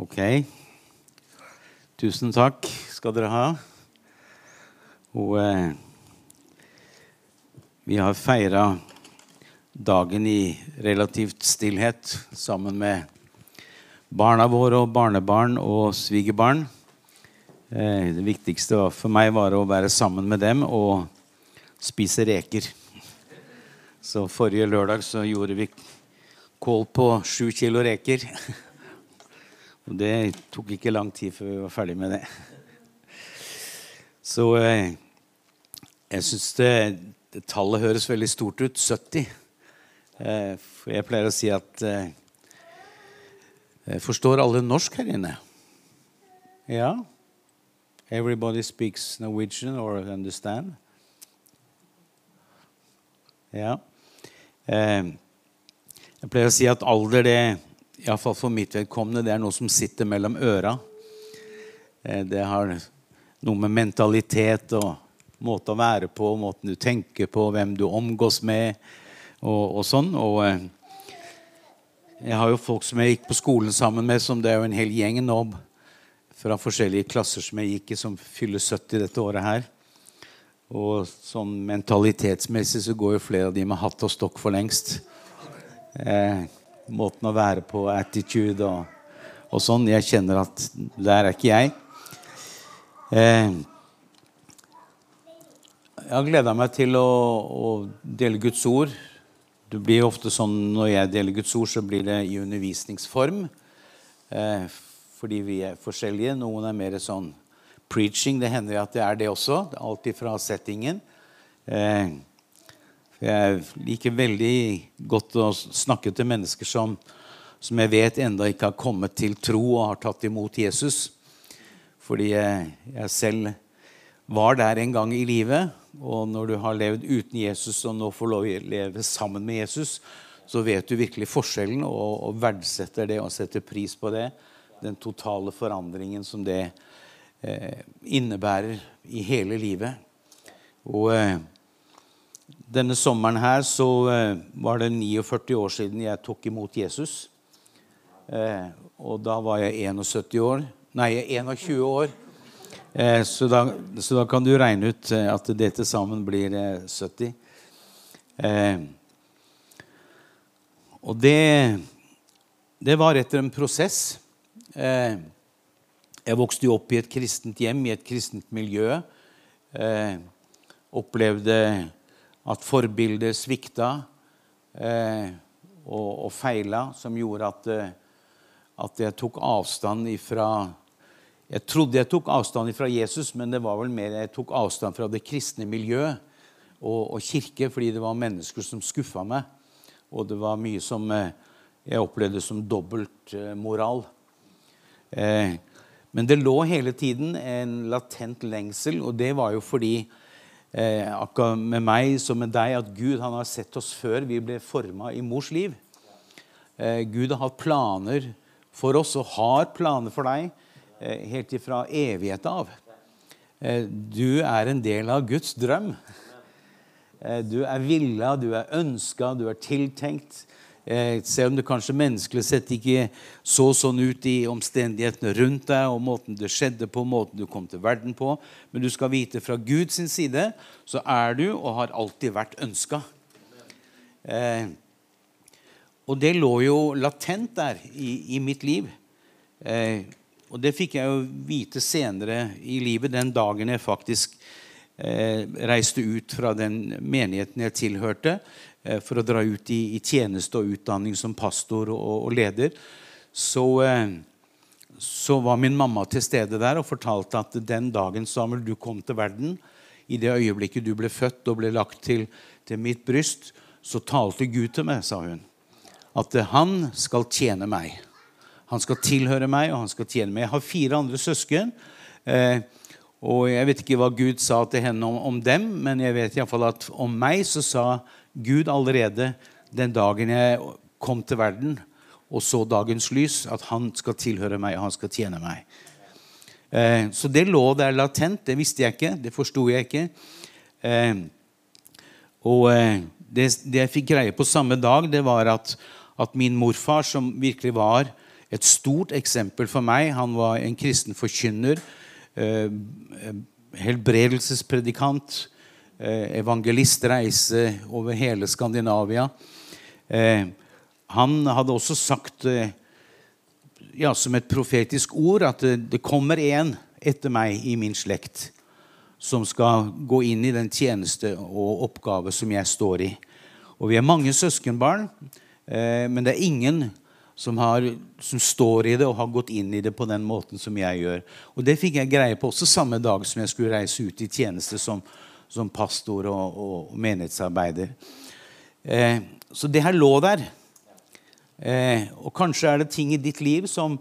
Ok. Tusen takk skal dere ha. Og eh, vi har feira dagen i relativt stillhet sammen med barna våre og barnebarn og svigerbarn. Eh, det viktigste for meg var å være sammen med dem og spise reker. Så forrige lørdag så gjorde vi kål på sju kilo reker. Og det tok ikke lang tid før vi var ferdig med det. Så eh, jeg syns det, det, tallet høres veldig stort ut 70. Eh, for jeg pleier å si at eh, Forstår alle norsk her inne? Ja? Everybody speaks Norwegian or understand? Ja. Jeg pleier å si at alder det iallfall for mitt vedkommende, det er noe som sitter mellom øra. Eh, det har noe med mentalitet og måte å være på, måten du tenker på, hvem du omgås med og, og sånn. Og eh, jeg har jo folk som jeg gikk på skolen sammen med, som det er jo en hel gjeng nå fra forskjellige klasser som jeg gikk i, som fyller 70 dette året her. Og sånn mentalitetsmessig så går jo flere av de med hatt og stokk for lengst. Eh, måten å være på, attitude og, og sånn. Jeg kjenner at der er ikke jeg. Eh, jeg har gleda meg til å, å, dele Guds ord. Det blir ofte sånn Når jeg deler Guds ord, så blir det i undervisningsform. Eh, fordi vi er forskjellige. Noen er mer sånn preaching. Det hender at det er det også. Alt ifra settingen. Eh, jeg liker veldig godt å snakke til mennesker som, som jeg vet enda ikke har kommet til tro og har tatt imot Jesus. Fordi jeg, jeg selv var der en gang i livet. Og når du har levd uten Jesus og nå får lov å leve sammen med Jesus, så vet du virkelig forskjellen og, og verdsetter det og setter pris på det. Den totale forandringen som det eh, innebærer i hele livet. Og eh, denne sommeren her så eh, var det 49 år siden jeg tok imot Jesus. Eh, og da var jeg 71 år. Nei, 21 år. Eh, så, da, så, da, kan du regne ut at det til sammen blir 70. Eh, eh, og det, det var etter en prosess. jeg vokste jo opp i et kristent hjem, i et kristent miljø. opplevde at forbildet svikta eh, og, og, feila, som gjorde at, eh, at jeg tok avstand ifra Jeg trodde jeg tok avstand fra Jesus, men det var vel mer jeg tok avstand fra det kristne miljøet og, og kirke, fordi det var mennesker som skuffa meg. Og det var mye som eh, jeg opplevde som dobbeltmoral. Eh, men det lå hele tiden en latent lengsel, og det var jo fordi eh, akkurat med meg som med deg, at Gud han har sett oss før vi ble forma i mors liv. Eh, Gud har hatt planer for oss og har planer for deg eh, helt ifra evighet av. Eh, du er en del av Guds drøm. Eh, du er villa, du er ønska, du er tiltenkt. Eh, selv om det kanskje menneskelig sett ikke så sånn ut i omstendighetene rundt deg, og måten det skjedde på, måten du kom til verden på. Men du skal vite fra Guds side så er du og har alltid vært ønska. Eh, og det lå jo latent der i, i mitt liv. Eh, og det fikk jeg jo vite senere i livet, den dagen jeg faktisk eh, reiste ut fra den menigheten jeg tilhørte. Eh, for å dra ut i, i tjeneste og utdanning som pastor og, og leder, så, eh, så, var min mamma til stede der og fortalte at den dagen Samuel, du kom til verden, i det øyeblikket du ble født og ble lagt til, til mitt bryst, så talte Gud til meg, sa hun, at han skal tjene meg. Han skal tilhøre meg, og han skal tjene meg. Jeg har fire andre søsken. Eh, og Jeg vet ikke hva Gud sa til henne om, om dem, men jeg vet i fall at om meg så sa Gud allerede den dagen jeg kom til verden og så dagens lys, at han skal tilhøre meg, og han skal tjene meg. Eh, så det lå der latent. Det visste jeg ikke. Det forsto jeg ikke. Eh, og eh, det, jeg fikk greie på samme dag, det var at, at min morfar, som virkelig var et stort eksempel for meg. Han var en kristen forkynner, helbredelsespredikant, evangelist, reise over hele Skandinavia. Eh, han hadde også sagt eh, ja, som et profetisk ord at det, kommer en etter meg i min slekt som skal gå inn i den tjeneste og oppgave som jeg står i. Og vi er mange søskenbarn, eh, men det er ingen som, har, som, står i det og har gått inn i det på den måten som jeg gjør. Og det fikk jeg greie på også samme dag som jeg skulle reise ut i tjeneste som, som pastor og, og menighetsarbeider. Eh, så det her lå der. Eh, og kanskje er det ting i ditt liv som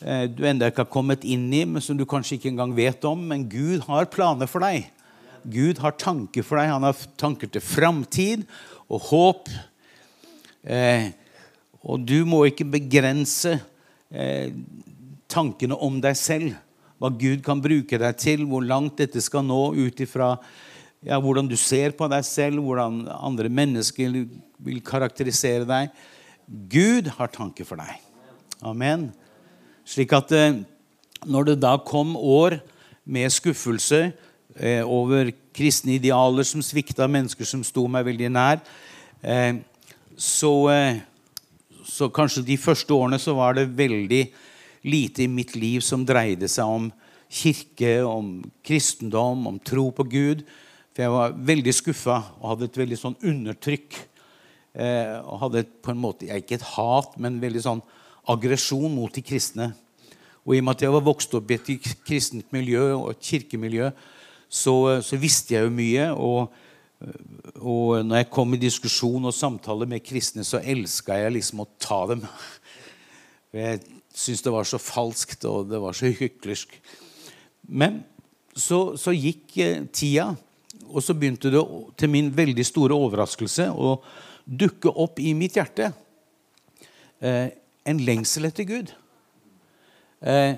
eh, du ennå ikke har kommet inn i, men som du kanskje ikke engang vet om. Men Gud har planer for deg. Gud har tanker for deg. Han har tanker til framtid og håp. Eh, og du må ikke begrense eh, tankene om deg selv. Hva Gud kan bruke deg til, hvor langt dette skal nå ut ifra ja, hvordan du ser på deg selv, hvordan andre mennesker vil karakterisere deg. Gud har tanker for deg. Amen. Slik at eh, når det da kom år med skuffelse eh, over kristne idealer som svikta, mennesker som sto meg veldig nær, eh, så så kanskje de første årene så var det veldig lite i mitt liv som dreide seg om kirke, om kristendom, om tro på Gud. For jeg var veldig skuffa og hadde et veldig sånn undertrykk. Eh, og hadde på en måte, Ikke et hat, men veldig sånn aggresjon mot de kristne. Og i og med at jeg var vokst opp i et kristent miljø og et kirkemiljø, så, så visste jeg jo mye. og og når jeg kom i diskusjon og samtale med kristne, så elska jeg liksom å ta dem. Jeg syntes det var så falskt, og det var så hyklersk. Men så, så gikk eh, tida, og så begynte det til min veldig store overraskelse å dukke opp i mitt hjerte eh, en lengsel etter Gud. Eh,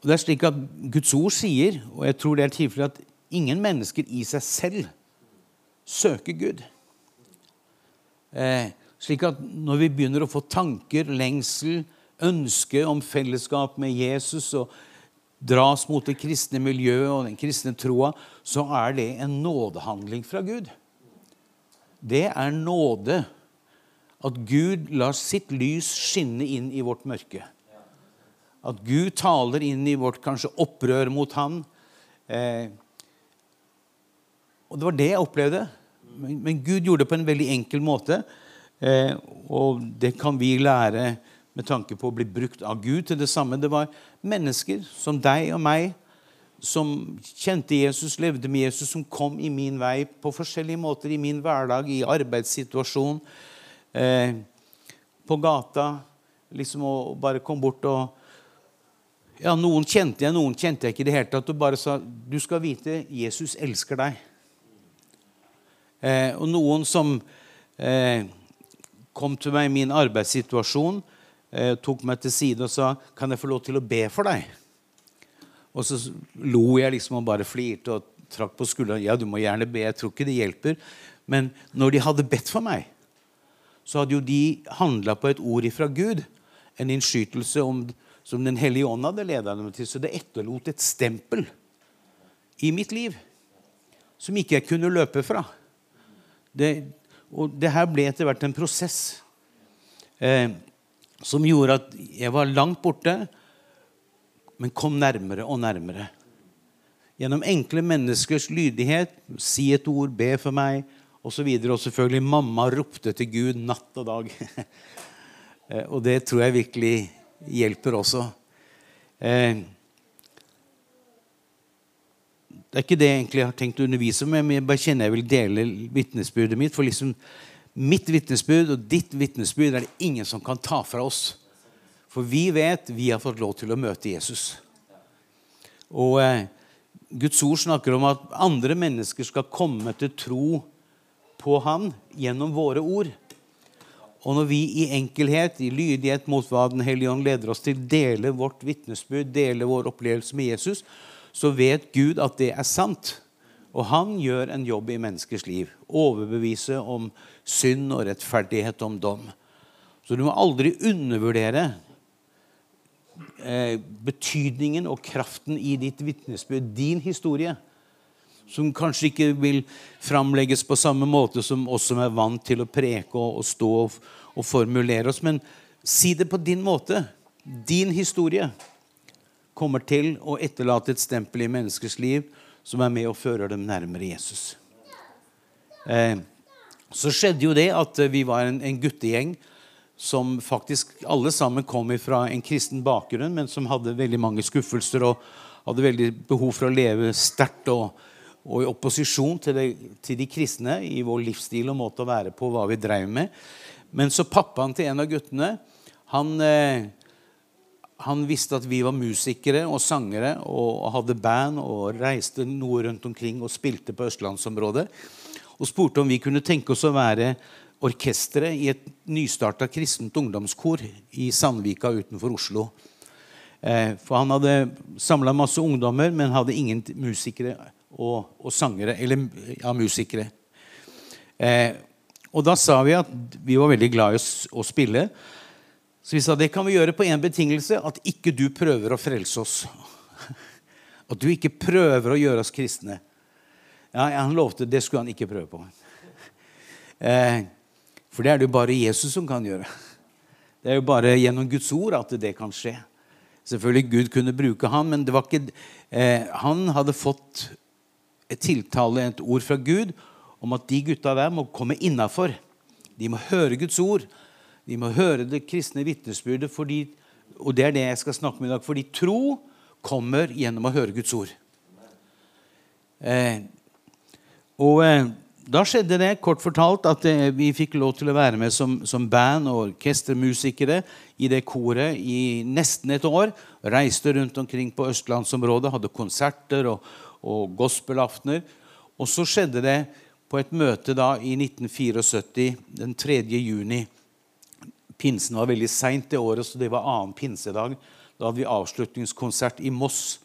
og det er slik at Guds ord sier, og jeg tror det er tilfellet, at ingen mennesker i seg selv søker Gud. Eh, slik at når vi begynner å få tanker, lengsel, ønske om fellesskap med Jesus og dras mot det kristne miljøet og den kristne troa, så er det en nådehandling fra Gud. Det er nåde at Gud lar sitt lys skinne inn i vårt mørke. At Gud taler inn i vårt kanskje opprør mot Han. Eh, og det var det jeg opplevde. Men, men, Gud gjorde det på en veldig enkel måte. Eh, og det kan vi lære med tanke på å bli brukt av Gud til det samme. Det var mennesker som deg og meg som kjente Jesus, levde med Jesus, som kom i min vei på forskjellige måter i min hverdag, i arbeidssituasjon, eh, på gata. Liksom og bare kom bort og ja, Noen kjente jeg, noen kjente jeg ikke i det hele tatt. Og bare sa du skal vite Jesus elsker deg. Eh, og noen som eh, kom til meg i min arbeidssituasjon, tok meg til side og sa kan jeg få lov til å be for deg. Og så lo jeg liksom og bare flirte og trakk på skulderen. Ja, du må gjerne be. Jeg tror ikke det hjelper. Men når de hadde bedt for meg, så hadde jo de handla på et ord ifra Gud. En innskytelse om, som Den hellige ånd hadde leda dem til. Så det etterlot et stempel i mitt liv som ikke jeg kunne løpe fra. Det, og det her ble etter hvert en prosess eh, som gjorde at jeg var langt borte, men kom nærmere og nærmere. Gjennom enkle menneskers lydighet, si et ord, be for meg osv. Og, så og selvfølgelig mamma ropte til Gud natt og dag. eh, og det tror jeg virkelig hjelper også. Eh, det er ikke det jeg egentlig har tenkt å undervise om, men jeg bare kjenner jeg vil dele vitnesbyrdet mitt. For liksom mitt vitnesbyrd og ditt vitnesbyrd er det ingen som kan ta fra oss. For vi vet vi har fått lov til å møte Jesus. Og eh, Guds ord snakker om at andre mennesker skal komme til tro på Han gjennom våre ord. Og når vi i enkelhet, i lydighet mot hva Den hellige ånd leder oss til, deler vårt vitnesbyrd, deler vår opplevelse med Jesus, så vet Gud at det er sant. Og han gjør en jobb i menneskers liv. Overbevise om synd og rettferdighet om dom. Så du må aldri undervurdere eh, betydningen og kraften i ditt vitnesbyrd, din historie. Som kanskje ikke vil framlegges på samme måte som oss som er vant til å preke og, og stå og, og formulere oss. Men si det på din måte. Din historie kommer til å etterlate et stempel i menneskers liv som er med og fører dem nærmere Jesus. Eh, så skjedde jo det at vi var en, en guttegjeng som faktisk alle sammen kom fra en kristen bakgrunn, men som hadde veldig mange skuffelser og hadde veldig behov for å leve sterkt og, og, i opposisjon til, det, til, de kristne i vår livsstil og måte å være på, hva vi drev med. Men så pappaen til en av guttene han, eh, han visste at vi var musikere og sangere og, hadde band og reiste noe rundt omkring og spilte på østlandsområdet. Og spurte om vi kunne tenke oss å være orkesteret i et nystarta kristent ungdomskor i Sandvika utenfor Oslo. Eh, for han hadde samla masse ungdommer, men hadde ingen musikere og, og sangere. Eller ja, musikere. Eh, og da sa vi at vi var veldig glad i å, spille. Så vi sa det kan vi gjøre på én betingelse, at ikke du prøver å frelse oss. At du ikke prøver å gjøre oss kristne. Ja, Han lovte det skulle han ikke prøve på. Eh, for det er det jo bare Jesus som kan gjøre. Det er jo bare gjennom Guds ord at det kan skje. Selvfølgelig Gud kunne bruke han, men det var ikke, eh, han hadde fått et tiltale, et ord fra Gud, om at de gutta der må komme innafor. De må høre Guds ord. De må høre det kristne vitnesbyrdet. Og det er det jeg skal snakke om i dag. Fordi tro kommer gjennom å høre Guds ord. Eh, og eh, da skjedde det kort fortalt at eh, vi fikk lov til å være med som, som band og orkestermusikere i det koret i nesten et år. Reiste rundt omkring på østlandsområdet, hadde konserter og, og gospelaftener. Og så skjedde det på et møte da i 1974, den 3. juni. Pinsen var veldig seint det året, så det var annen pinsedag. Da hadde vi avslutningskonsert i Moss.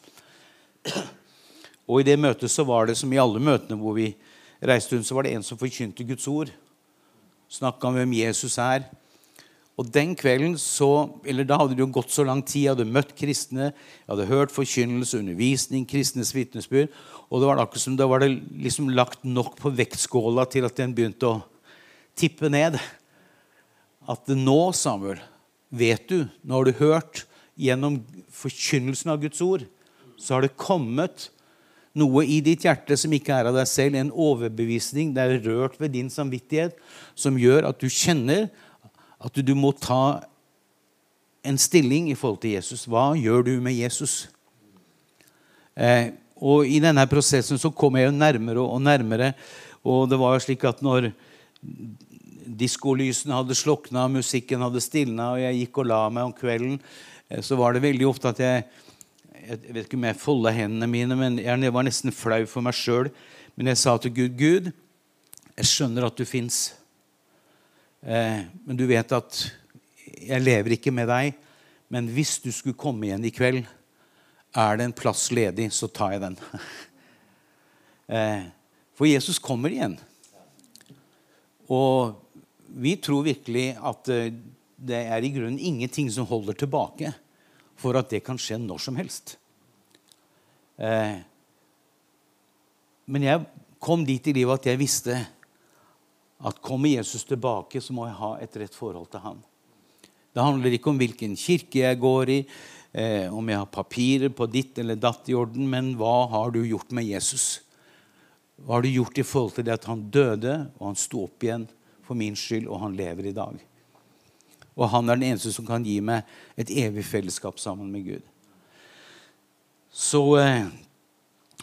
Og i det møtet så var det som i alle møtene hvor vi reiste rundt, så var det en som forkynte Guds ord. Snakka om hvem Jesus er. Og den kvelden så, eller Da hadde det jo gått så lang tid. Jeg hadde møtt kristne, jeg hadde hørt forkynnelse, undervisning, kristnes vitnesbyrd. Og det var akkurat som da var det liksom lagt nok på vektskåla til at den begynte å tippe ned. At nå, Samuel, vet du, nå har du hørt gjennom forkynnelsen av Guds ord, så har det kommet noe i ditt hjerte som ikke er av deg selv, en overbevisning, det er rørt ved din samvittighet, som gjør at du kjenner at du må ta en stilling i forhold til Jesus. Hva gjør du med Jesus? Eh, og I denne prosessen så kom jeg jo nærmere og nærmere. Og det var jo slik at når diskolysene hadde slukna, musikken hadde stilna, og jeg gikk og la meg om kvelden, eh, så var det veldig ofte at jeg jeg vet ikke om jeg folda hendene mine, men jeg var nesten flau for meg sjøl. Men jeg sa til Gud, Gud, jeg skjønner at du fins. Eh, men du vet at jeg lever ikke med deg. Men hvis du skulle komme igjen i kveld, er det en plass ledig, så tar jeg den. eh, for Jesus kommer igjen. Og vi tror virkelig at eh, det er i grunnen ingenting som holder tilbake for at det kan skje når som helst. Eh, men jeg kom dit i livet at jeg visste at kommer Jesus tilbake, så må jeg ha et rett forhold til han. Det handler ikke om hvilken kirke jeg går i, eh, om jeg har papirer på ditt eller datt i orden, men hva har du gjort med Jesus? Hva har du gjort i forhold til det at han døde, og han sto opp igjen for min skyld, og han lever i dag? Og han er den eneste som kan gi meg et evig fellesskap sammen med Gud. Så eh,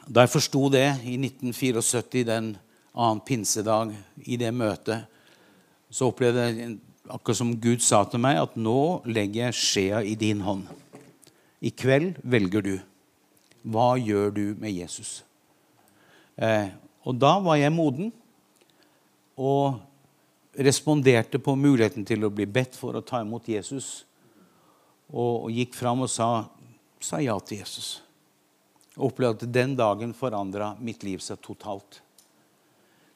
da jeg forsto det i 1974, den annen pinsedag, i det møtet, så opplevde jeg akkurat som Gud sa til meg, at nå legger jeg skjea i din hånd. I kveld velger du. Hva gjør du med Jesus? Eh, og da var jeg moden. Og responderte på muligheten til å bli bedt for å ta imot Jesus. Og, gikk fram og sa, sa, ja til Jesus. Og opplevde at den dagen forandra mitt liv seg totalt.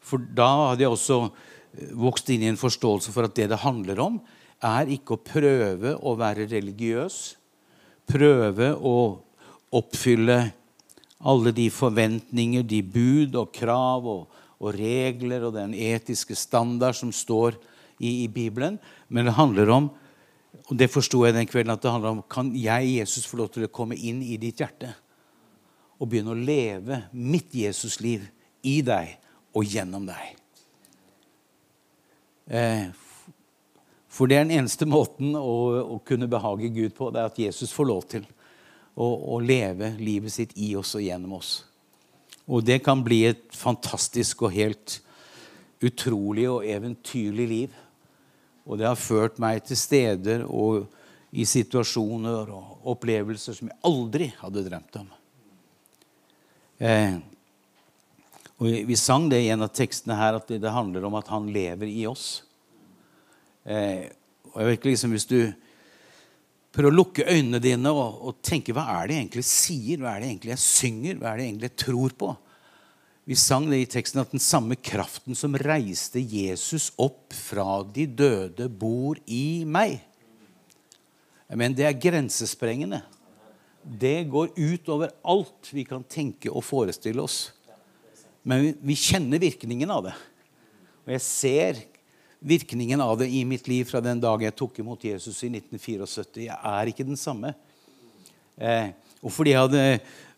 For da hadde jeg også eh, vokst inn i en forståelse for at det det handler om, er ikke å prøve å være religiøs, prøve å oppfylle alle de forventninger, de bud og krav og, og regler og den etiske standard som står i, i Bibelen. Men det handler om og det forsto jeg den kvelden, at det handler om kan jeg, Jesus, få lov til å komme inn i ditt hjerte og begynne å leve mitt Jesusliv i deg og gjennom deg. Eh, for det er den eneste måten å, å, kunne behage Gud på, det er at Jesus får lov til å, å leve livet sitt i oss og gjennom oss. Og det kan bli et fantastisk og helt utrolig og eventyrlig liv. Og det har ført meg til steder og i situasjoner og opplevelser som jeg aldri hadde drømt om. Eh, og Vi sang det i en av tekstene her, at det, handler om at han lever i oss. Eh, og jeg vet ikke liksom, Hvis du prøver å lukke øynene dine og, og tenke hva er det jeg egentlig sier, hva er det egentlig jeg synger, hva er det egentlig jeg tror på, vi sang det i teksten at den samme kraften som reiste Jesus opp fra de døde, bor i meg. Men det er grensesprengende. Det går ut over alt vi kan tenke og forestille oss. Men vi kjenner virkningen av det. Og jeg ser virkningen av det i mitt liv fra den dag jeg tok imot Jesus i 1974. Jeg er ikke den samme. Eh, og fordi jeg hadde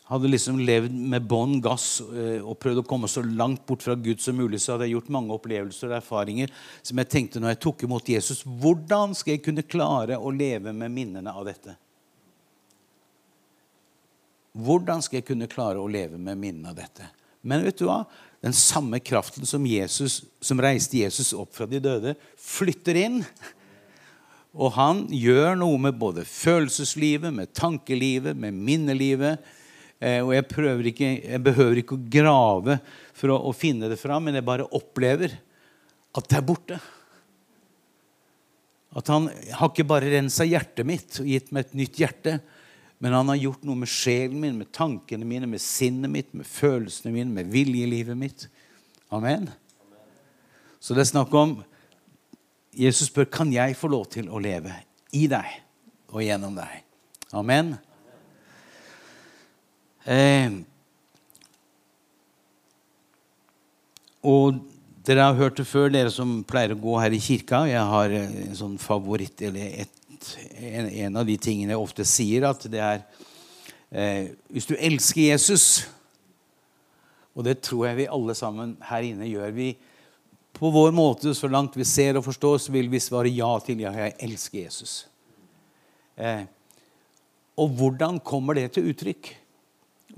hadde liksom levd med bånn gass eh, og prøvd å komme så langt bort fra Gud som mulig, så hadde jeg gjort mange opplevelser og erfaringer som jeg tenkte når jeg tok imot Jesus Hvordan skal jeg kunne klare å leve med minnene av dette? Hvordan skal jeg kunne klare å leve med minnene av dette? Men vet du hva? Den samme kraften som, Jesus, som reiste Jesus opp fra de døde, flytter inn. Og han gjør noe med både følelseslivet, med tankelivet, med minnelivet Eh, og jeg, ikke, jeg, behøver ikke å grave for å, å, finne det fram, men jeg bare opplever at det er borte. At han har ikke bare rensa hjertet mitt og gitt meg et nytt hjerte, men han har gjort noe med sjelen min, med tankene mine, med sinnet mitt, med følelsene mine, med viljelivet mitt. Amen. Så det er snakk om Jesus spør kan jeg få lov til å leve i deg og gjennom deg. Amen. Eh, og dere har hørt det før, dere som pleier å gå her i kirka. Jeg har en sånn favoritt, eller et, en, en, av de tingene jeg ofte sier, at det er eh, Hvis du elsker Jesus Og det tror jeg vi alle sammen her inne gjør. vi på vår måte, så langt vi ser og forstår, så vil vi svare ja til ja, jeg elsker Jesus. Eh, og hvordan kommer det til uttrykk?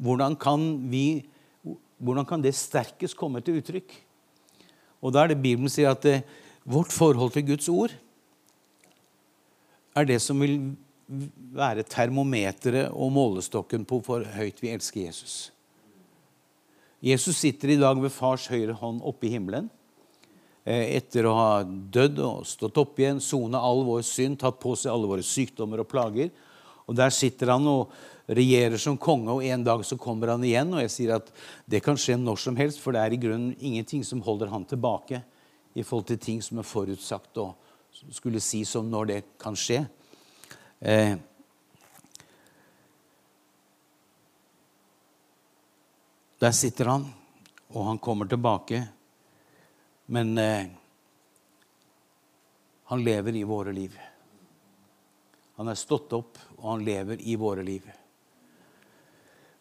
Hvordan kan, vi, hvordan kan det sterkest komme til uttrykk? Og da er det Bibelen sier at eh, vårt forhold til Guds ord er det som vil være termometeret og målestokken på hvor høyt vi elsker Jesus. Jesus sitter i dag ved fars høyre hånd oppe i himmelen. Eh, etter å ha dødd og stått opp igjen, sona all vår synd, tatt på seg alle våre sykdommer og plager. Og Der sitter han og regjerer som konge, og en dag så kommer han igjen. Og jeg sier at det kan skje når som helst, for det er i grunnen ingenting som holder han tilbake i forhold til ting som er forutsagt og skulle sies om når det kan skje. Eh, der sitter han, og han kommer tilbake. Men eh, han lever i våre liv. Han er stått opp, og han lever i våre liv.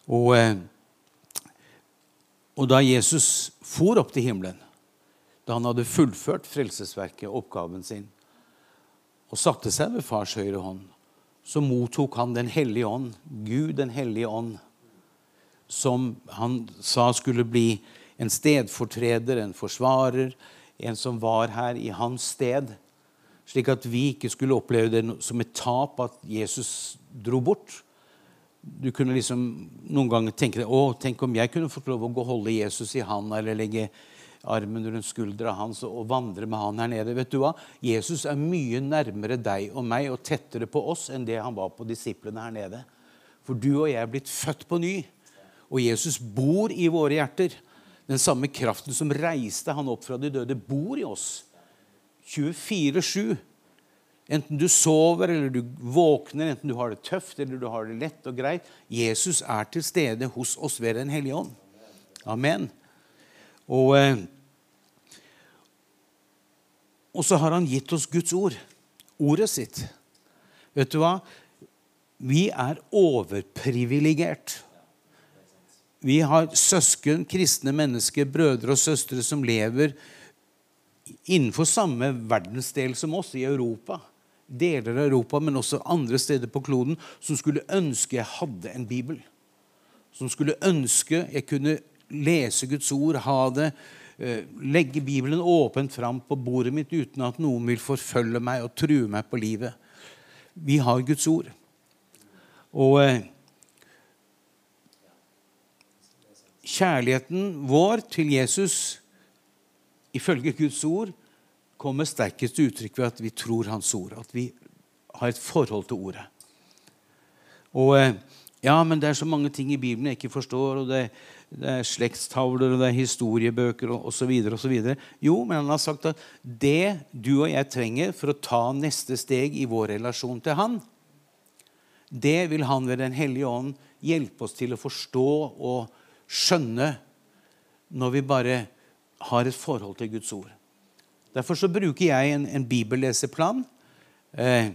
Og, eh, og da Jesus for opp til himmelen, da han hadde fullført frelsesverket, oppgaven sin, og satte seg ved fars høyre hånd, så mottok han Den hellige ånd, Gud den hellige ånd, som han sa skulle bli en stedfortreder, en forsvarer, en som var her i hans sted. Slik at vi ikke skulle oppleve det som et tap at Jesus dro bort, du kunne liksom noen ganger tenke deg, å, tenk om jeg kunne fått lov å gå og holde Jesus i handa eller legge armen rundt skuldra hans og vandre med han her nede. Vet du hva? Jesus er mye nærmere deg og meg og tettere på oss enn det han var på disiplene her nede. For du og jeg er blitt født på ny, og Jesus bor i våre hjerter. Den samme kraften som reiste han opp fra de døde, bor i oss. 24-7. Enten du sover eller du våkner, enten du har det tøft eller du har det lett og greit. Jesus er til stede hos oss ved Den hellige ånd. Amen. Og, eh, og så har han gitt oss Guds ord. Ordet sitt. Vet du hva? Vi er overprivilegert. Vi har søsken, kristne mennesker, brødre og søstre som lever innenfor samme verdensdel som oss, i Europa. Deler av Europa, men også andre steder på kloden, som skulle ønske jeg hadde en bibel. Som skulle ønske jeg kunne lese Guds ord, ha det, eh, legge Bibelen åpent fram på bordet mitt uten at noen vil forfølge meg og true meg på livet. Vi har Guds ord. Og eh, kjærligheten vår til Jesus ifølge Guds ord kommer sterkest til uttrykk ved at vi tror Hans ord. At vi har et forhold til ordet. Og eh, ja, men det er så mange ting i Bibelen jeg ikke forstår. og det, det er slektstavler og det er historiebøker osv. Jo, men han har sagt at det du og jeg trenger for å ta neste steg i vår relasjon til Han, det vil Han ved Den hellige ånd hjelpe oss til å forstå og skjønne når vi bare har et forhold til Guds ord. Derfor så bruker jeg en, en bibelleseplan eh,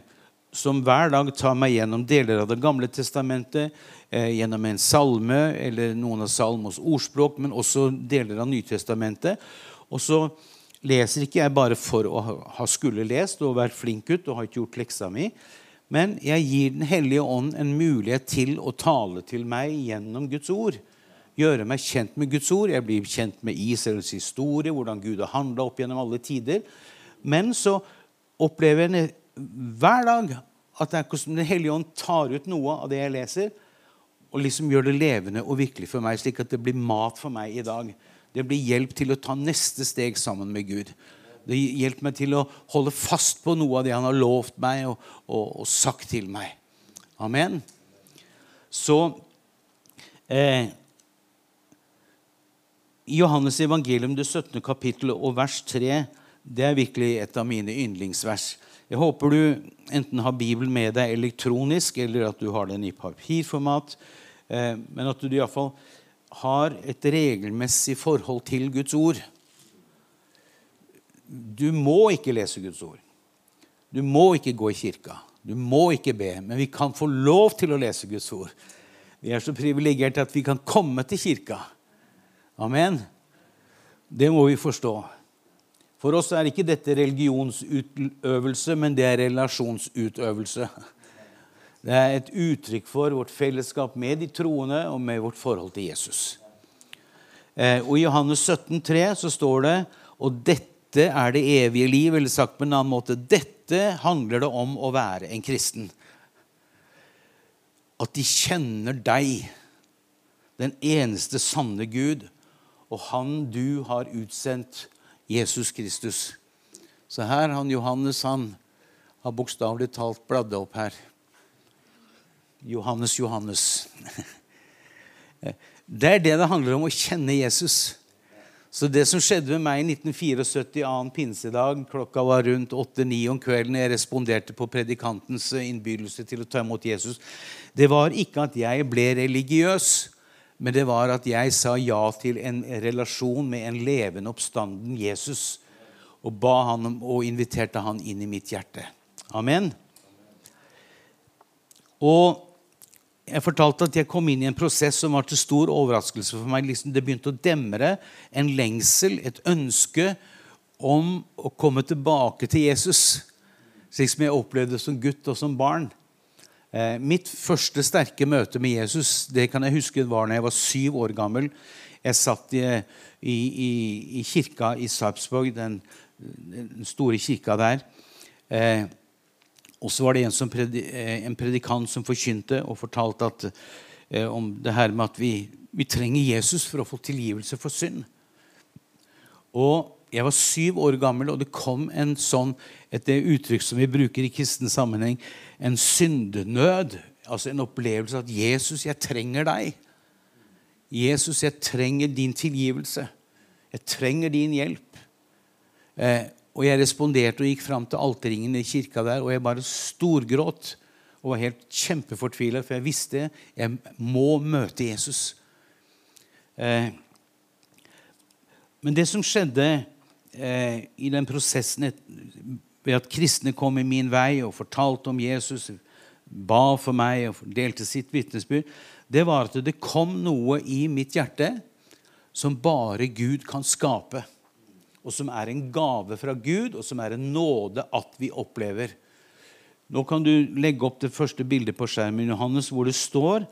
som hver dag tar meg gjennom deler av Det gamle testamentet, eh, gjennom en salme eller noen av salmos ordspråk, men også deler av Nytestamentet. Og så leser ikke jeg bare for å ha skulle lest og vært flink gutt og har ikke gjort leksa mi, men jeg gir Den hellige ånd en mulighet til å tale til meg gjennom Guds ord gjøre meg kjent med Guds ord. Jeg blir kjent med Israels historie, hvordan Gud har handla opp gjennom alle tider. Men så opplever jeg hver dag at det er hvordan Den hellige ånd tar ut noe av det jeg leser, og liksom gjør det levende og virkelig for meg, slik at det blir mat for meg i dag. Det blir hjelp til å ta neste steg sammen med Gud. Det hjelper meg til å holde fast på noe av det han har lovt meg og, og, og sagt til meg. Amen. Så eh, Johannes evangelium, det 17. kapittel og vers 3, det er virkelig et av mine yndlingsvers. Jeg håper du enten har Bibelen med deg elektronisk, eller at du har den i papirformat. Eh, men at du iallfall har et regelmessig forhold til Guds ord. Du må ikke lese Guds ord. Du må ikke gå i kirka. Du må ikke be. Men vi kan få lov til å lese Guds ord. Vi er så privilegerte at vi kan komme til kirka. Amen. Det må vi forstå. For oss er ikke dette religionsutøvelse, men det er relasjonsutøvelse. Det er et uttrykk for vårt fellesskap med de troende og med vårt forhold til Jesus. Eh, og I Johannes 17, 3 så står det og dette er det evige liv, eller sagt på en annen måte dette handler det om å være en kristen. At de kjenner deg, den eneste sanne Gud, og han du har utsendt, Jesus Kristus. Så her han Johannes han har bokstavelig talt bladd opp her. Johannes, Johannes. Det er det det handler om, å kjenne Jesus. Så det som skjedde med meg i 1974, annen pinsedag, klokka var rundt 8-9 om kvelden, jeg responderte på predikantens innbydelse til å ta imot Jesus, det var ikke at jeg ble religiøs. Men det var at jeg sa ja til en relasjon med en levende oppstanden Jesus. Og ba han om, og inviterte han inn i mitt hjerte. Amen. Og jeg fortalte at jeg kom inn i en prosess som var til stor overraskelse for meg. Liksom det begynte å demre en lengsel, et ønske om å komme tilbake til Jesus. Slik som jeg opplevde som gutt og som barn. Eh, mitt første sterke møte med Jesus det kan jeg huske var da jeg var syv år gammel. Jeg satt i, i, i, i kirka i Sarpsborg, den, den, store kirka der. Eh, og så var det en, predi, eh, en, predikant som forkynte og fortalte at, eh, om det her med at vi, vi trenger Jesus for å få tilgivelse for synd. Og jeg var syv år gammel, og det kom en sånn, et uttrykk som vi bruker i kristen sammenheng, en syndenød. Altså en opplevelse at 'Jesus, jeg trenger deg'. 'Jesus, jeg trenger din tilgivelse. Jeg trenger din hjelp'. Eh, og jeg responderte og gikk fram til alterringen i kirka der, og jeg bare storgråt og var helt kjempefortvila, for jeg visste jeg må møte Jesus. Eh, men det som skjedde eh, i den prosessen ved at kristne kom i min vei og fortalte om Jesus, ba for meg og delte sitt vitnesbyrd, det var at det kom noe i mitt hjerte som bare Gud kan skape og som er en gave fra Gud, og som er en nåde at vi opplever. Nå kan du legge opp det første bildet på skjermen, Johannes, hvor det står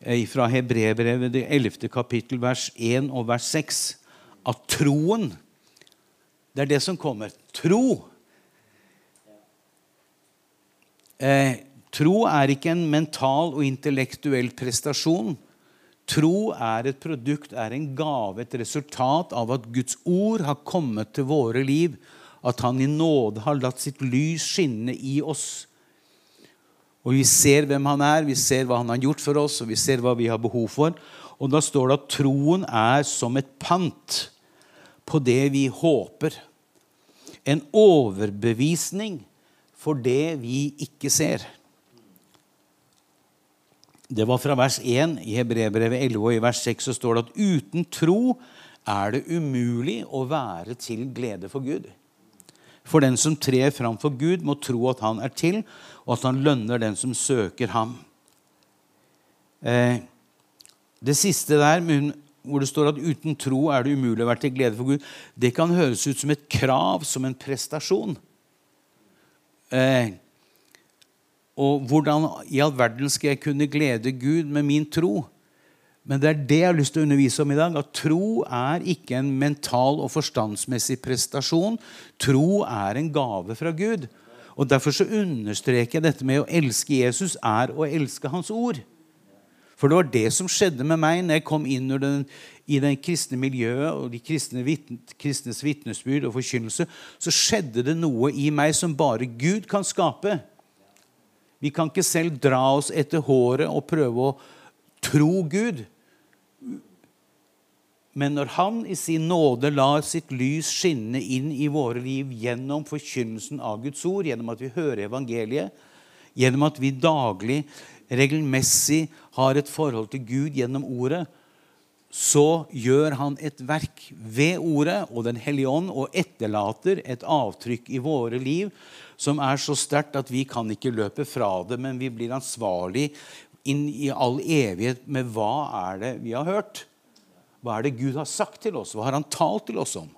eh, fra Hebrebrevet, det 11. kapittel, vers 1 og vers 6, at troen Det er det som kommer. Tro. Eh, tro er ikke en mental og intellektuell prestasjon. Tro er et produkt, er en gave, et resultat av at Guds ord har kommet til våre liv. At Han i nåde har latt sitt lys skinne i oss. Og Vi ser hvem Han er, vi ser hva Han har gjort for oss, og vi ser hva vi har behov for. Og Da står det at troen er som et pant på det vi håper. En overbevisning for det vi ikke ser. Det var fra vers 1 i Hebrebrevet 11, og i vers 6 så står det at uten tro er det umulig å være til glede for Gud. For den som trer fram for Gud, må tro at han er til, og at han lønner den som søker ham. Eh, det siste der, hvor det står at uten tro er det umulig å være til glede for Gud, det kan høres ut som et krav, som en prestasjon. Eh, og hvordan i all verden skal jeg kunne glede Gud med min tro? Men det er det jeg har lyst til å undervise om i dag. At tro er ikke en mental og forstandsmessig prestasjon. Tro er en gave fra Gud. Og Derfor så understreker jeg dette med å elske Jesus er å elske Hans ord. For det var det som skjedde med meg når jeg kom inn den, i det kristne miljøet og de kristne vitne, kristnes vitnesbyrd og forkynnelse. Så skjedde det noe i meg som bare Gud kan skape. Vi kan ikke selv dra oss etter håret og prøve å tro Gud. Men når Han i sin nåde lar sitt lys skinne inn i våre liv gjennom forkynnelsen av Guds ord, gjennom at vi hører evangeliet, gjennom at vi daglig, regelmessig har et forhold til Gud gjennom ordet, så gjør han et verk ved ordet og Den hellige ånd og etterlater et avtrykk i våre liv som er så sterkt at vi kan ikke løpe fra det, men vi blir ansvarlig inn i all evighet med hva er det vi har hørt. Hva er det Gud har sagt til oss? Hva har han talt til oss om?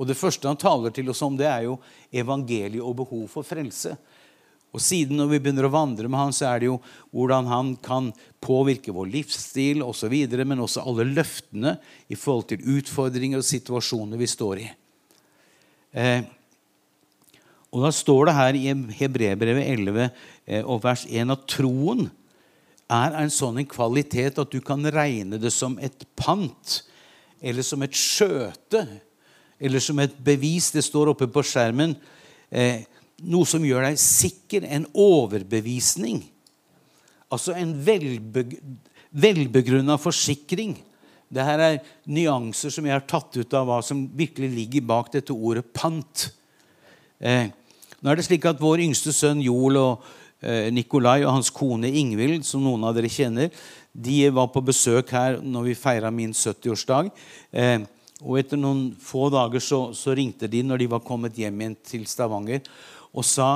Og Det første han taler til oss om, det er jo evangeliet og behov for frelse. Og siden når vi begynner å vandre med han, så er det jo hvordan han kan påvirke vår livsstil osv., men også alle løftene i forhold til utfordringer og situasjoner vi står i. Eh, og Da står det her i Hebrebrevet 11 eh, og vers 1 at troen er en sånn kvalitet at du kan regne det som et pant eller som et skjøte eller som et bevis. Det står oppe på skjermen. Eh, noe som gjør deg sikker. En overbevisning. Altså en velbe, velbegrunna forsikring. Dette er nyanser som jeg har tatt ut av hva som virkelig ligger bak dette ordet pant. Eh, nå er det slik at Vår yngste sønn Joel og eh, Nikolai og hans kone Ingvild, som noen av dere kjenner, de var på besøk her når vi feira min 70-årsdag. Eh, og etter noen få dager så, så, ringte de når de var kommet hjem igjen til Stavanger, og sa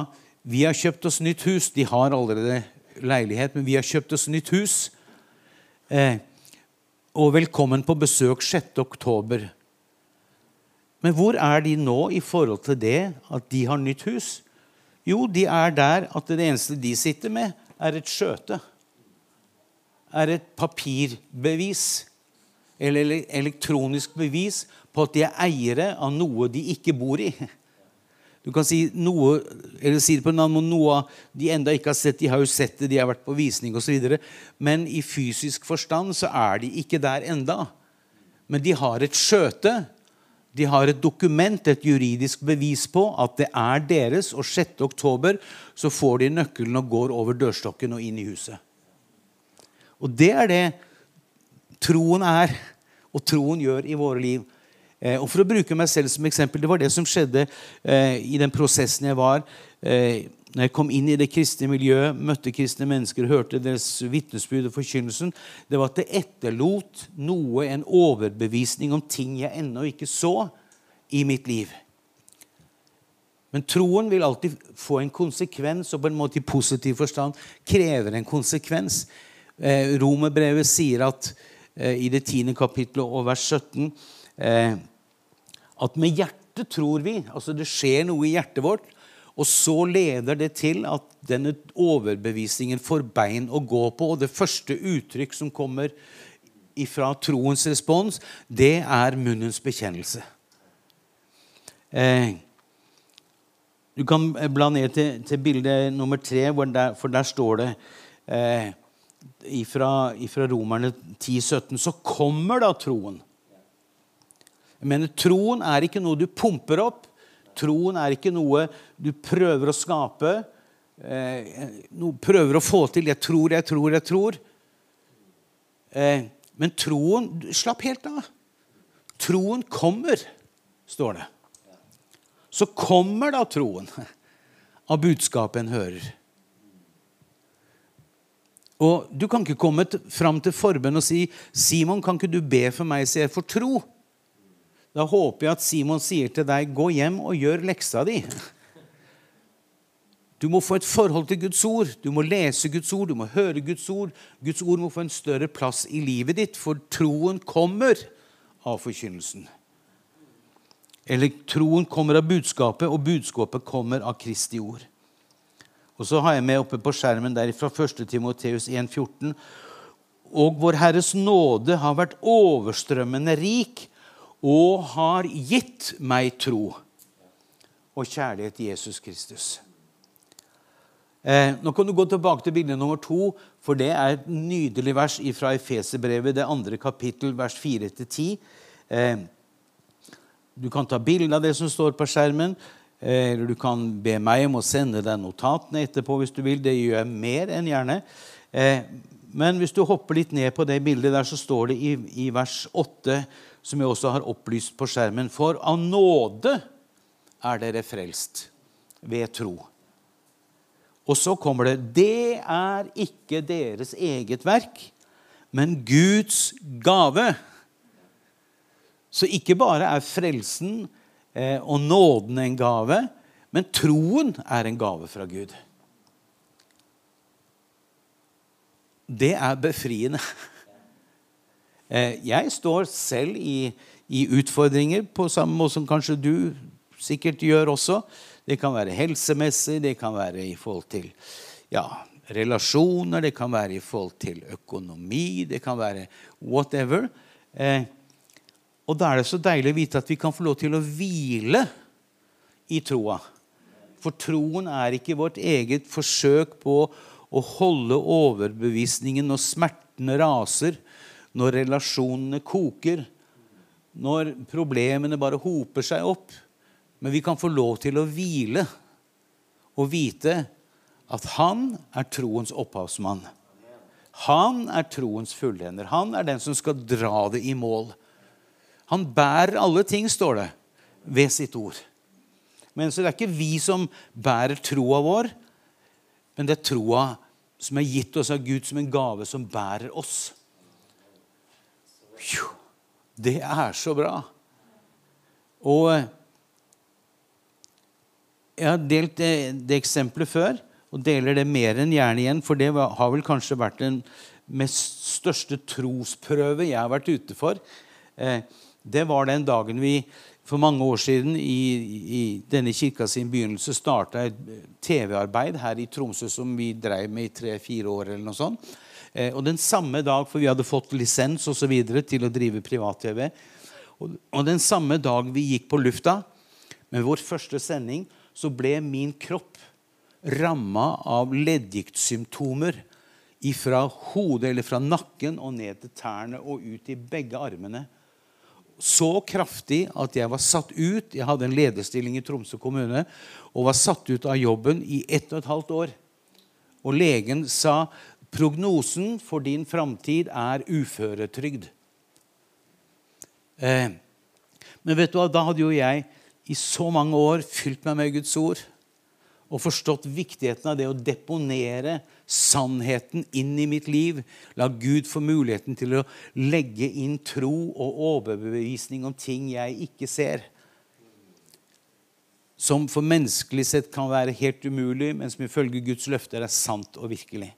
vi har kjøpt oss nytt hus. De har allerede leilighet, men vi har kjøpt oss nytt hus. Eh, og velkommen på besøk 6. oktober. Men hvor er de nå i forhold til det at de har nytt hus? Jo, de er der at det eneste de sitter med, er et skjøte. Er et papirbevis eller elektronisk bevis på at de er eiere av noe de ikke bor i. Du kan si noe, eller si det på en annen måte, noe de enda ikke har sett. De har jo sett det, de har vært på visning osv. Men i fysisk forstand så er de ikke der enda. Men de har et skjøte de har et dokument, et juridisk bevis på at det er deres, og 6. oktober så får de nøkkelen og går over dørstokken og inn i huset. Og det er det troen er, og troen gjør i våre liv. Eh, og For å bruke meg selv som eksempel, det var det som skjedde eh, i den prosessen jeg var. Eh, når jeg kom inn i det kristne miljøet, møtte kristne mennesker, hørte deres vitnesbyrd og forkynnelsen, det var at det etterlot noe, en overbevisning om ting jeg ennå ikke så i mitt liv. Men troen vil alltid få en konsekvens, og på en måte i positiv forstand krever en konsekvens. Eh, Romerbrevet sier at eh, i det tiende kapittelet og vers 17 eh, at med hjertet tror vi. Altså det skjer noe i hjertet vårt. Og så leder det til at denne overbevisningen får bein å gå på. Og det første uttrykk som kommer fra troens respons, det er munnens bekjennelse. Eh, du kan bla ned til, til bilde nummer tre, der, for der står det eh, ifra, ifra Romerne 10-17, så kommer da troen. Mener, Troen er ikke noe du pumper opp. Troen er ikke noe du prøver å skape, eh, prøver å få til. 'Jeg tror, jeg tror, jeg tror'. Eh, men troen Slapp helt av. Troen kommer, står det. Så kommer da troen av budskapet en hører. Og Du kan ikke komme fram til forbønn og si 'Simon, kan ikke du be for meg så jeg får tro?' Da håper jeg at Simon sier til deg, 'Gå hjem og gjør leksa di'. Du må få et forhold til Guds ord. Du må lese Guds ord, du må høre Guds ord. Guds ord må få en større plass i livet ditt, for troen kommer av forkynnelsen. Eller troen kommer av budskapet, og budskapet kommer av Kristi ord. Og så har jeg med oppe på skjermen der fra 1. Timoteus 1,14. Og Vår Herres nåde har vært overstrømmende rik og har gitt meg tro og kjærlighet til Jesus Kristus. Eh, nå kan du gå tilbake til bilde nummer to, for det er et nydelig vers fra Efeserbrevet, det andre kapittel, vers 4-10. Eh, du kan ta bilde av det som står på skjermen, eh, eller du kan be meg om å sende deg notatene etterpå hvis du vil. Det gjør jeg mer enn gjerne. Eh, men hvis du hopper litt ned på det bildet der, så står det i, i vers 8 som jeg også har opplyst på skjermen. For av nåde er dere frelst ved tro. Og så kommer det Det er ikke deres eget verk, men Guds gave. Så ikke bare er frelsen eh, og nåden en gave, men troen er en gave fra Gud. Det er befriende. Eh, jeg står selv i, i, utfordringer på samme måte som kanskje du sikkert gjør også. Det kan være helsemessig, det kan være i forhold til ja, relasjoner, det kan være i forhold til økonomi, det kan være whatever. Eh, og da er det så deilig å vite at vi kan få lov til å hvile i troa. For troen er ikke vårt eget forsøk på å holde overbevisningen når smertene raser, når relasjonene koker, når problemene bare hoper seg opp. Men vi kan få lov til å hvile og vite at han er troens opphavsmann. Han er troens fullender. Han er den som skal dra det i mål. Han bærer alle ting, står det, ved sitt ord. Men så det er ikke vi som bærer troa vår, men det er troa som er gitt oss av Gud som en gave, som bærer oss. Det er så bra. Og eh, jeg har delt det, det eksempelet før, og deler det mer enn gjerne igjen, for det har vel kanskje vært den mest største trosprøve jeg har vært ute for. Eh, det var den dagen vi for mange år siden i, i denne kirka sin begynnelse starta et TV-arbeid her i Tromsø som vi drev med i tre-fire år. eller noe sånt. Eh, og den samme dag, for vi hadde fått lisens og så videre, til å drive privat-TV, og, den samme dag vi gikk på lufta med vår første sending, så ble min kropp ramma av leddgiktsymptomer fra hodet eller fra nakken og ned til tærne og ut i begge armene. Så kraftig at jeg var satt ut. Jeg hadde en lederstilling i Tromsø kommune og var satt ut av jobben i ett og et halvt år. Og legen sa Prognosen for din framtid er uføretrygd. Eh, Men vet du hva, da hadde jo jeg i så mange år fylt meg med Guds ord og forstått viktigheten av det å deponere sannheten inn i mitt liv. La Gud få muligheten til å legge inn tro og overbevisning om ting jeg ikke ser. Som for menneskelig sett kan være helt umulig, men som ifølge Guds løfter er sant og virkelig.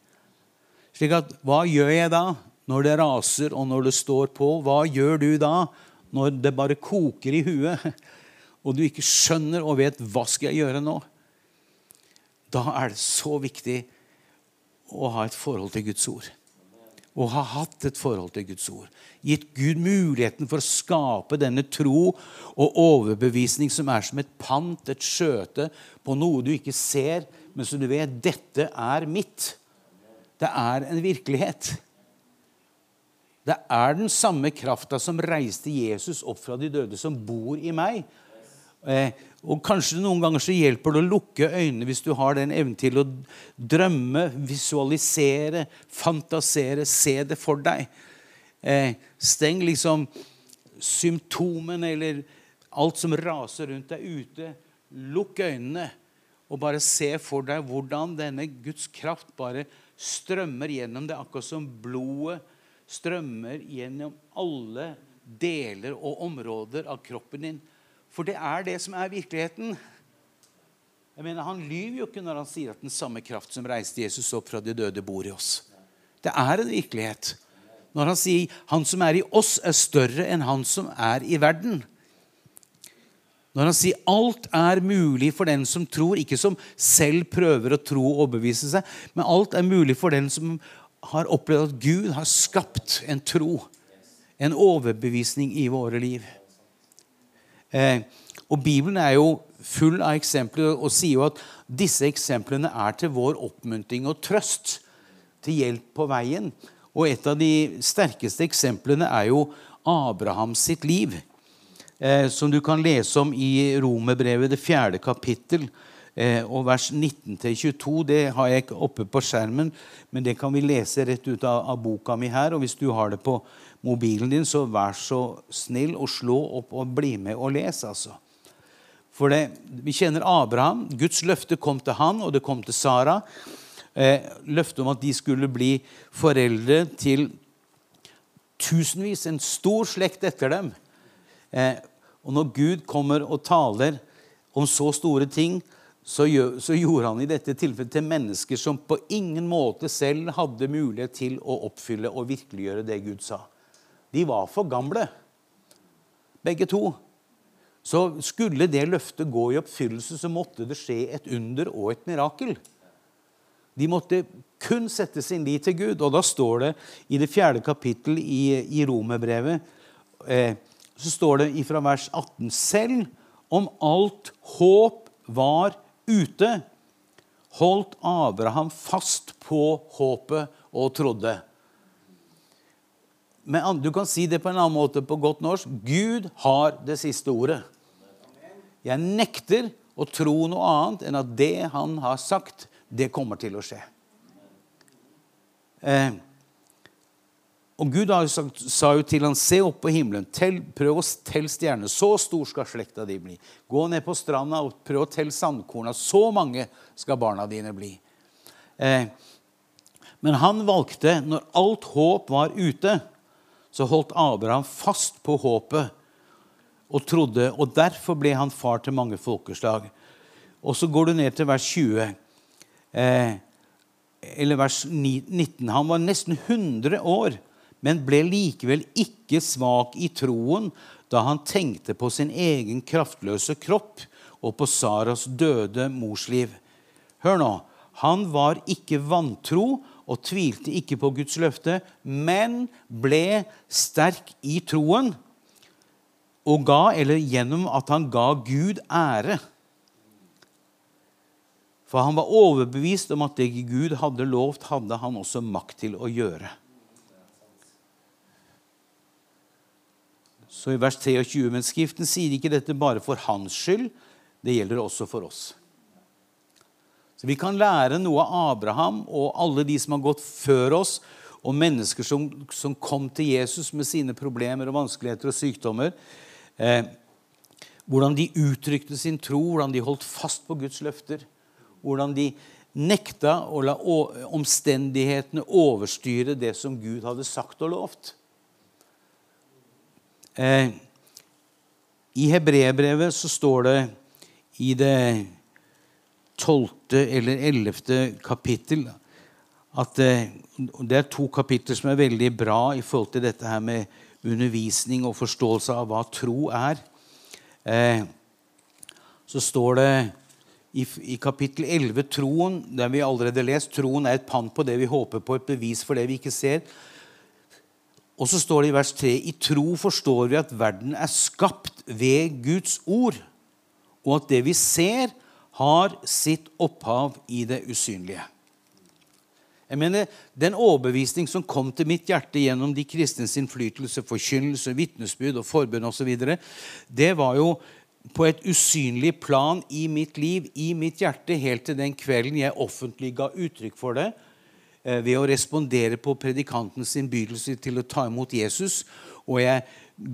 Slik at, Hva gjør jeg da når det raser og når det står på? Hva gjør du da når det bare koker i huet, og du ikke skjønner og vet hva skal jeg gjøre nå? Da er det så viktig å ha et forhold til Guds ord. Å ha hatt et forhold til Guds ord. Gitt Gud muligheten for å skape denne tro og overbevisning som er som et pant, et skjøte, på noe du ikke ser, men som du vet dette er mitt. Det er en virkelighet. Det er den samme krafta som reiste Jesus opp fra de døde, som bor i meg. Eh, og Kanskje noen ganger så hjelper det å lukke øynene hvis du har den evnen til å drømme, visualisere, fantasere, se det for deg. Eh, steng liksom symptomene eller alt som raser rundt deg ute. Lukk øynene og bare se for deg hvordan denne Guds kraft bare strømmer gjennom det, akkurat som blodet strømmer gjennom alle deler og områder av kroppen din. For det er det som er virkeligheten. Jeg mener, Han lyver jo ikke når han sier at den samme kraft som reiste Jesus opp fra de døde, bor i oss. Det er en virkelighet. Når han sier 'han som er i oss, er større enn han som er i verden'. Når han sier 'alt er mulig for den som tror', ikke som selv prøver å tro og overbevise seg, men alt er mulig for den som har opplevd at Gud har skapt en tro, en overbevisning i våre liv. Eh, og Bibelen er jo full av eksempler og sier jo at disse eksemplene er til vår oppmuntring og trøst, til hjelp på veien. Og et av de sterkeste eksemplene er jo Abrahams sitt liv eh, som du kan lese om i Romerbrevet, det fjerde kapittel. Eh, og vers 19-22 det har jeg ikke oppe på skjermen, men det kan vi lese rett ut av, av, boka mi her. Og hvis du har det på mobilen din, så vær så snill å slå opp og bli med og les. altså. For det, Vi kjenner Abraham. Guds løfte kom til han, og det kom til Sara. Eh, løftet om at de skulle bli foreldre til tusenvis, en stor slekt etter dem. Eh, og når Gud kommer og taler om så store ting, så, gjør, så, gjorde han i dette tilfellet til mennesker som på ingen måte selv hadde mulighet til å oppfylle og virkeliggjøre det Gud sa. De var for gamle, begge to. Så skulle det løftet gå i oppfyllelse, så måtte det skje et under og et mirakel. De måtte kun sette sin lit til Gud. Og da står det i det fjerde kapittel i, i Romerbrevet eh, så står det ifra vers 18 selv om alt håp var ute, holdt Abraham fast på håpet og trodde. Men du kan si det på en annen måte på godt norsk. Gud har det siste ordet. Jeg nekter å tro noe annet enn at det han har sagt, det kommer til å skje. Eh, og Gud sagt, sa jo til han, se opp på himmelen, tell, prøv å telle stjernene. Så stor skal slekta di bli. Gå ned på stranda og prøv å telle sandkorna. Så mange skal barna dine bli. Eh, men han valgte, når alt håp var ute, så holdt Abraham fast på håpet og trodde. Og derfor ble han far til mange folkeslag. Og så går du ned til vers 20. Eh, eller vers 19. Han var nesten 100 år men ble likevel ikke svak i troen da han tenkte på sin egen kraftløse kropp og på Saras døde morsliv. Hør nå. Han var ikke vantro og tvilte ikke på Guds løfte, men ble sterk i troen og ga, eller gjennom at han ga Gud ære. For han var overbevist om at det Gud hadde lovt, hadde han også makt til å gjøre. Så i vers 23, Men Skriften sier ikke dette bare for hans skyld, det gjelder også for oss. Så Vi kan lære noe av Abraham og alle de som har gått før oss, og mennesker som, som kom til Jesus med sine problemer og vanskeligheter og sykdommer. Eh, hvordan de uttrykte sin tro, hvordan de holdt fast på Guds løfter. Hvordan de nekta å la omstendighetene overstyre det som Gud hadde sagt og lovt. Eh, I hebreerbrevet så står det i det tolvte eller ellevte kapittel at eh, Det er to kapitler som er veldig bra i forhold til dette her med undervisning og forståelse av hva tro er. Eh, så står det i, kapittel 11 troen, der vi allerede lest, troen er et pant på det vi håper på, et bevis for det vi ikke ser. Og så står det i vers 3 i tro forstår vi at verden er skapt ved Guds ord, og at det vi ser, har sitt opphav i det usynlige. Jeg mener, Den overbevisning som kom til mitt hjerte gjennom de kristnes innflytelse, forkynnelse, vitnesbyrd og forbund osv., det var jo på et usynlig plan i mitt liv, i mitt hjerte, helt til den kvelden jeg offentlig ga uttrykk for det ved å respondere på predikantens innbydelse til å ta imot Jesus. Og jeg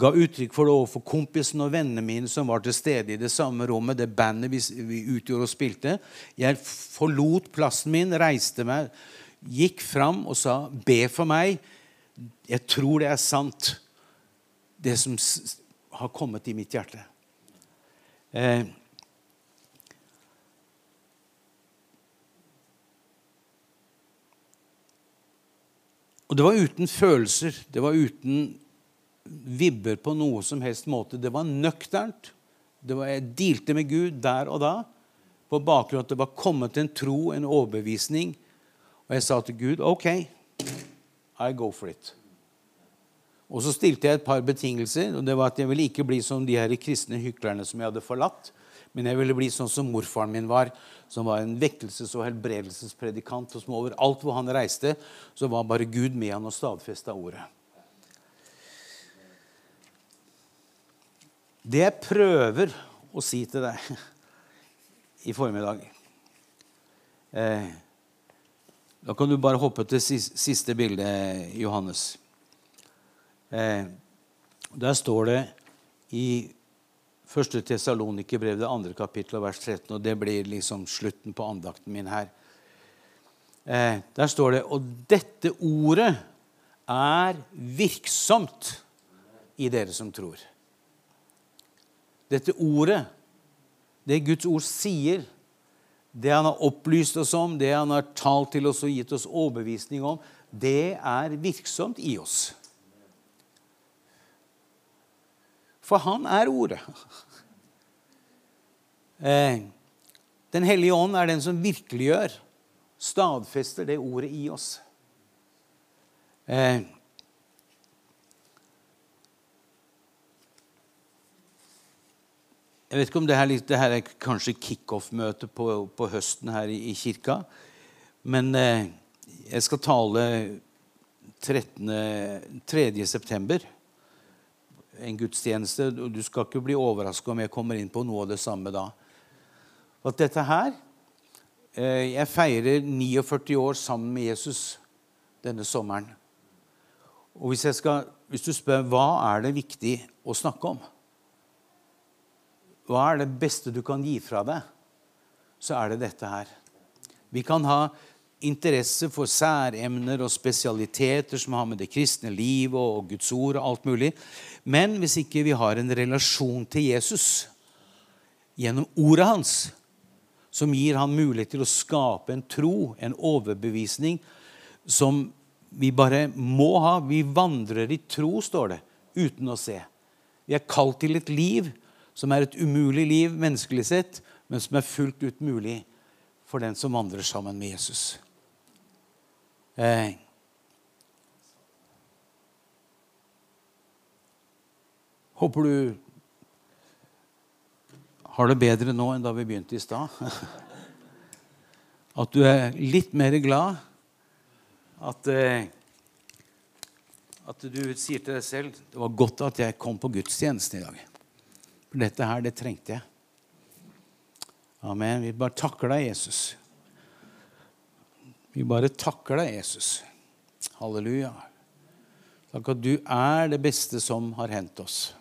ga uttrykk for det overfor kompisene og vennene mine som var til stede i det samme rommet, det bandet vi, vi utgjorde og spilte. Jeg forlot plassen min, reiste meg gikk fram og sa, 'Be for meg. Jeg tror det er sant, det som har kommet i mitt hjerte.' Eh, og det var uten følelser. Det var uten vibber på noe som helst måte. Det var nøkternt. Det var, jeg dealte med Gud der og da på bakgrunn av at det var kommet en tro, en overbevisning, og jeg sa til Gud OK, I go for it. Og så stilte jeg et par betingelser. og det var at Jeg ville ikke bli som de her kristne hyklerne som jeg hadde forlatt. Men jeg ville bli sånn som morfaren min var, som var en vekkelses- og helbredelsespredikant. og som Overalt hvor han reiste, så var bare Gud med han og stadfesta ordet. Det jeg prøver å si til deg i formiddag eh, da kan du bare hoppe til siste bilde, Johannes. Eh, der står det i 1. Tesalonikerbrev, det andre kapittelet, vers 13, og det blir liksom slutten på andakten min her. Eh, der står det Og dette ordet er virksomt i dere som tror. Dette ordet, det Guds ord sier, det han har opplyst oss om, det han har talt til oss og gitt oss overbevisning om, det er virksomt i oss. For han er Ordet. Eh, den hellige ånd er den som virkeliggjør, stadfester det ordet i oss. Eh, Jeg vet ikke om det her, det her er kanskje kickoff-møte på, på, høsten her i, i kirka. Men eh, jeg skal tale 13. 3. september. En gudstjeneste. og Du skal ikke bli overraska om jeg kommer inn på noe av det samme da. At dette her eh, Jeg feirer 49 år sammen med Jesus denne sommeren. Og hvis, skal, hvis du spør hva er det viktig å snakke om, hva er det beste du kan gi fra deg, så er det dette her. Vi kan ha interesse for særemner og spesialiteter som har med det kristne livet og Guds ord og alt mulig. Men hvis ikke vi har en relasjon til Jesus gjennom ordet hans, som gir han mulighet til å skape en tro, en overbevisning, som vi bare må ha Vi vandrer i tro, står det, uten å se. Vi er kalt til et liv som er et umulig liv menneskelig sett, men som er fullt ut mulig for den som vandrer sammen med Jesus. Eh. Håper du har det bedre nå enn da vi begynte i stad. At du er litt mer glad. At, eh, at du sier til deg selv det var godt at jeg kom på gudstjenesten i dag. For dette her, det trengte jeg. Amen. Vi bare takker deg, Jesus. Vi bare takker deg, Jesus. Halleluja. Takk at du er det beste som har hendt oss.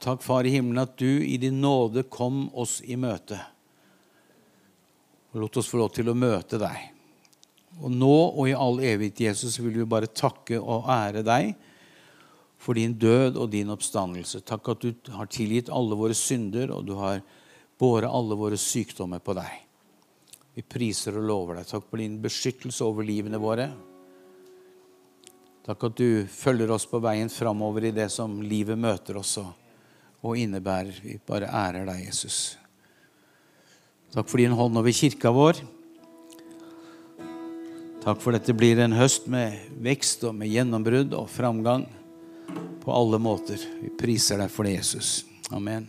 Takk, Far i himmelen, at du i din nåde kom oss i møte. Og lot oss få lov til å møte deg. Og nå og i all evighet, Jesus, vil vi bare takke og ære deg for din død og din oppstandelse. Takk at du har tilgitt alle våre synder, og du har båret alle våre sykdommer på deg. Vi priser og lover deg. Takk for din beskyttelse over livene våre. Takk at du følger oss på veien framover i det som livet møter oss og innebærer. Vi bare ærer deg, Jesus. Takk for din hånd over kirka vår. Takk for dette blir en høst med vekst og med gjennombrudd og framgang på alle måter. Vi priser deg for det, Jesus. Amen.